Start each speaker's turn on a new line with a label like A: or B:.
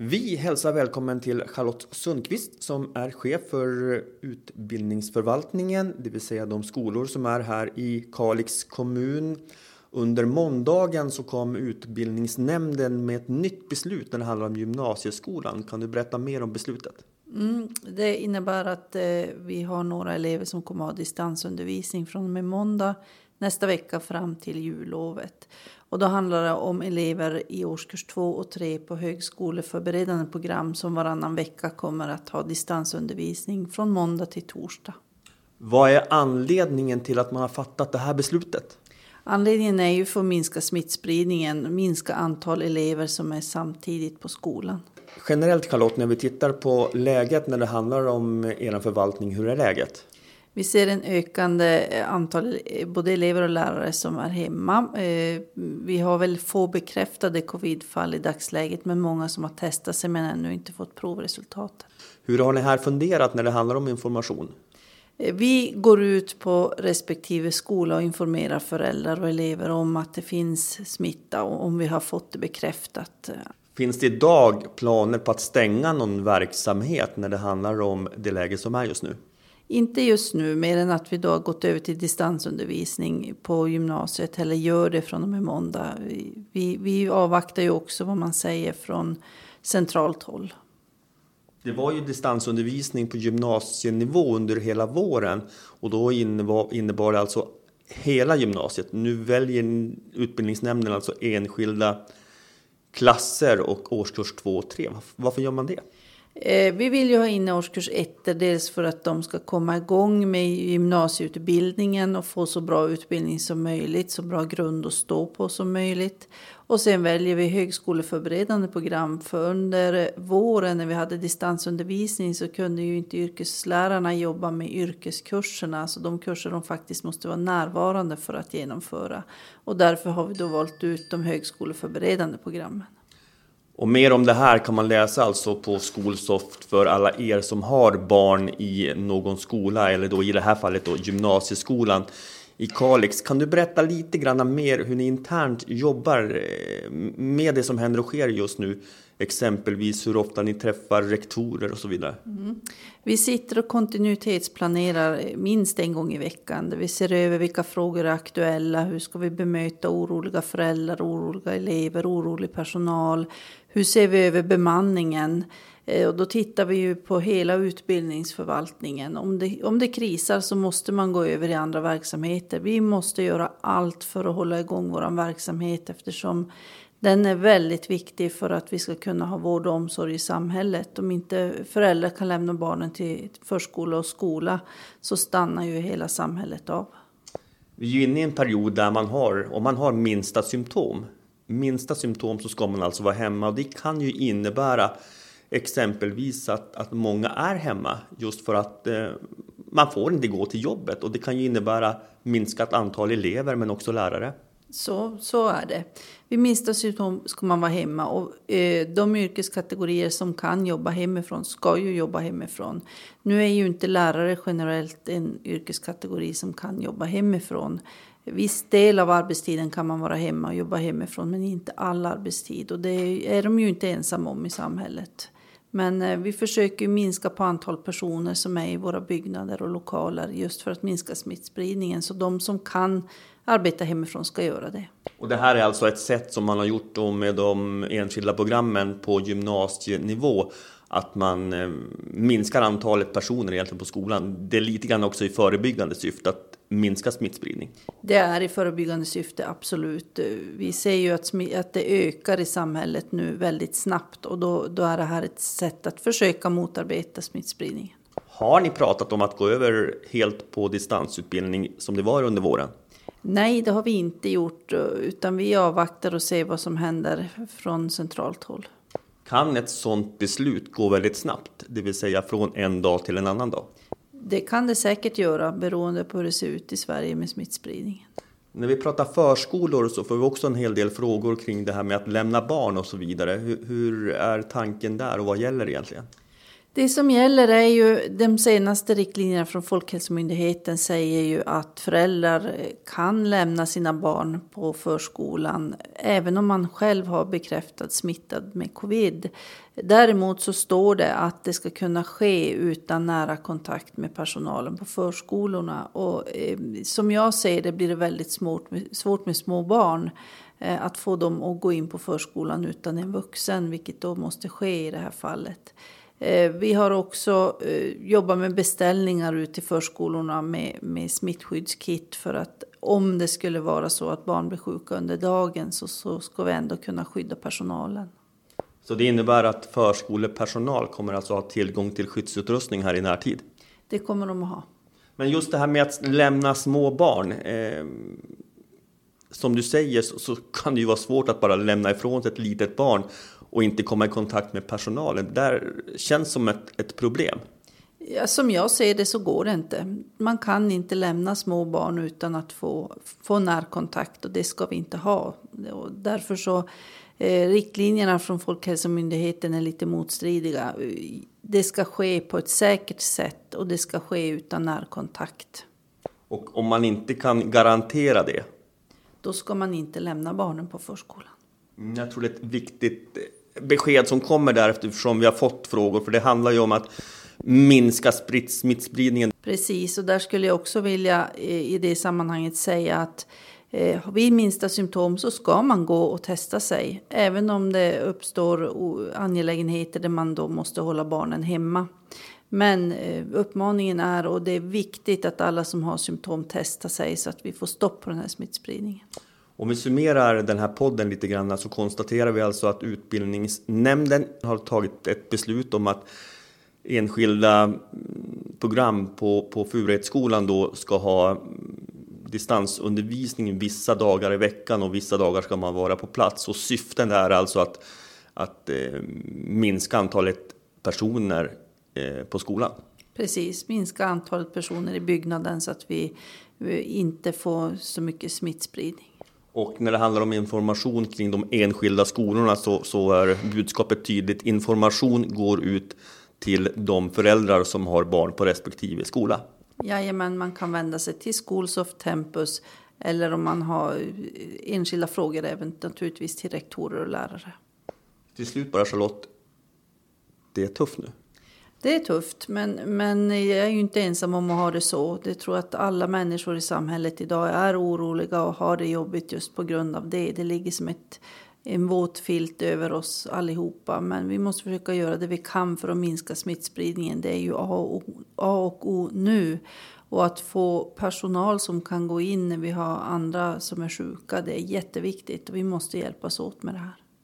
A: Vi hälsar välkommen till Charlotte Sundqvist som är chef för utbildningsförvaltningen, det vill säga de skolor som är här i Kalix kommun. Under måndagen så kom utbildningsnämnden med ett nytt beslut när det handlar om gymnasieskolan. Kan du berätta mer om beslutet?
B: Mm, det innebär att eh, vi har några elever som kommer att ha distansundervisning från och med måndag nästa vecka fram till jullovet. Och då handlar det om elever i årskurs 2 och 3 på högskoleförberedande program som varannan vecka kommer att ha distansundervisning från måndag till torsdag.
A: Vad är anledningen till att man har fattat det här beslutet?
B: Anledningen är ju för att minska smittspridningen, minska antal elever som är samtidigt på skolan.
A: Generellt Charlotte, när vi tittar på läget när det handlar om er förvaltning, hur är läget?
B: Vi ser en ökande antal både elever och lärare som är hemma. Eh, vi har väl få bekräftade covidfall i dagsläget men många som har testat sig men ännu inte fått provresultat.
A: Hur har ni här funderat när det handlar om information?
B: Eh, vi går ut på respektive skola och informerar föräldrar och elever om att det finns smitta och om vi har fått det bekräftat.
A: Finns det idag planer på att stänga någon verksamhet när det handlar om det läge som är just nu?
B: Inte just nu, mer än att vi då har gått över till distansundervisning på gymnasiet, eller gör det från och med måndag. Vi, vi avvaktar ju också vad man säger från centralt håll.
A: Det var ju distansundervisning på gymnasienivå under hela våren och då innebar, innebar det alltså hela gymnasiet. Nu väljer utbildningsnämnden alltså enskilda klasser och årskurs 2 och 3. Varför gör man det?
B: Eh, vi vill ju ha in årskurs 1 dels för att de ska komma igång med gymnasieutbildningen och få så bra utbildning som möjligt, så bra grund att stå på som möjligt. Och sen väljer vi högskoleförberedande program för under våren när vi hade distansundervisning så kunde ju inte yrkeslärarna jobba med yrkeskurserna, alltså de kurser de faktiskt måste vara närvarande för att genomföra. Och därför har vi då valt ut de högskoleförberedande programmen.
A: Och mer om det här kan man läsa alltså på Skolsoft för alla er som har barn i någon skola eller då i det här fallet då gymnasieskolan i Kalix. Kan du berätta lite grann mer hur ni internt jobbar eh, med det som händer och sker just nu? Exempelvis hur ofta ni träffar rektorer och så vidare. Mm.
B: Vi sitter och kontinuitetsplanerar minst en gång i veckan. Där vi ser över vilka frågor är aktuella. Hur ska vi bemöta oroliga föräldrar, oroliga elever, orolig personal? Hur ser vi över bemanningen? Eh, och då tittar vi ju på hela utbildningsförvaltningen. Om det, om det krisar så måste man gå över i andra verksamheter. Vi måste göra allt för att hålla igång vår verksamhet eftersom den är väldigt viktig för att vi ska kunna ha vård och omsorg i samhället. Om inte föräldrar kan lämna barnen till förskola och skola så stannar ju hela samhället av.
A: Vi är inne i en period där man har, om man har minsta symptom, minsta symptom så ska man alltså vara hemma och det kan ju innebära exempelvis att, att många är hemma just för att eh, man får inte gå till jobbet och det kan ju innebära minskat antal elever men också lärare.
B: Så, så är det. Vid minsta symptom ska man vara hemma och eh, de yrkeskategorier som kan jobba hemifrån ska ju jobba hemifrån. Nu är ju inte lärare generellt en yrkeskategori som kan jobba hemifrån. Viss del av arbetstiden kan man vara hemma och jobba hemifrån men inte all arbetstid och det är de ju inte ensamma om i samhället. Men eh, vi försöker minska på antal personer som är i våra byggnader och lokaler just för att minska smittspridningen. Så de som kan arbeta hemifrån ska göra det.
A: Och det här är alltså ett sätt som man har gjort då med de enskilda programmen på gymnasienivå att man eh, minskar antalet personer egentligen på skolan. Det är lite grann också i förebyggande syfte att minska smittspridning.
B: Det är i förebyggande syfte, absolut. Vi ser ju att, att det ökar i samhället nu väldigt snabbt och då, då är det här ett sätt att försöka motarbeta smittspridningen.
A: Har ni pratat om att gå över helt på distansutbildning som det var under våren?
B: Nej, det har vi inte gjort, utan vi avvaktar och ser vad som händer från centralt håll.
A: Kan ett sådant beslut gå väldigt snabbt, det vill säga från en dag till en annan dag?
B: Det kan det säkert göra beroende på hur det ser ut i Sverige med smittspridningen.
A: När vi pratar förskolor så får vi också en hel del frågor kring det här med att lämna barn och så vidare. Hur, hur är tanken där och vad gäller egentligen?
B: Det som gäller är ju, de senaste riktlinjerna från Folkhälsomyndigheten säger ju att föräldrar kan lämna sina barn på förskolan även om man själv har bekräftat smittad med covid. Däremot så står det att det ska kunna ske utan nära kontakt med personalen på förskolorna. Och eh, som jag ser det blir det väldigt svårt med, svårt med små barn eh, att få dem att gå in på förskolan utan en vuxen, vilket då måste ske i det här fallet. Eh, vi har också eh, jobbat med beställningar ut till förskolorna med, med smittskyddskit för att om det skulle vara så att barn blir sjuka under dagen så, så ska vi ändå kunna skydda personalen.
A: Så det innebär att förskolepersonal kommer alltså ha tillgång till skyddsutrustning här i närtid?
B: Det kommer de att ha.
A: Men just det här med att lämna små barn. Eh, som du säger så, så, kan det ju vara svårt att bara lämna ifrån sig ett litet barn och inte komma i kontakt med personalen. Det där känns som ett, ett problem.
B: Ja, som jag ser det så går det inte. Man kan inte lämna små barn utan att få, få närkontakt och det ska vi inte ha. Och därför så eh, riktlinjerna från Folkhälsomyndigheten är lite motstridiga. Det ska ske på ett säkert sätt och det ska ske utan närkontakt.
A: Och om man inte kan garantera det?
B: Då ska man inte lämna barnen på förskolan.
A: Mm, jag tror det är ett viktigt besked som kommer där eftersom vi har fått frågor. För det handlar ju om att minska smittspridningen.
B: Precis, och där skulle jag också vilja eh, i det sammanhanget säga att eh, vid minsta symptom så ska man gå och testa sig. Även om det uppstår angelägenheter där man då måste hålla barnen hemma. Men eh, uppmaningen är, och det är viktigt att alla som har symptom testar sig så att vi får stopp på den här smittspridningen.
A: Om vi summerar den här podden lite grann så konstaterar vi alltså att utbildningsnämnden har tagit ett beslut om att enskilda mm, program på, på Furuhetsskolan då ska ha mm, distansundervisning vissa dagar i veckan och vissa dagar ska man vara på plats. Och syften är alltså att, att eh, minska antalet personer eh, på skolan.
B: Precis, minska antalet personer i byggnaden så att vi, vi inte får så mycket smittspridning.
A: Och när det handlar om information kring de enskilda skolorna så, så är budskapet tydligt. Information går ut till de föräldrar som har barn på respektive skola.
B: Jajamän, man kan vända sig till Schools Tempus eller om man har enskilda frågor även naturligtvis till rektorer och lärare.
A: Till slut bara Charlotte, det är tufft nu.
B: Det är tufft, men, men jag är ju inte ensam om att ha det så. Jag tror att alla människor i samhället idag är oroliga och har det jobbigt just på grund av det. Det ligger som ett, en våt filt över oss allihopa. Men vi måste försöka göra det vi kan för att minska smittspridningen. Det är ju A och, A och O nu. Och att få personal som kan gå in när vi har andra som är sjuka, det är jätteviktigt. Och vi måste hjälpas åt med det här.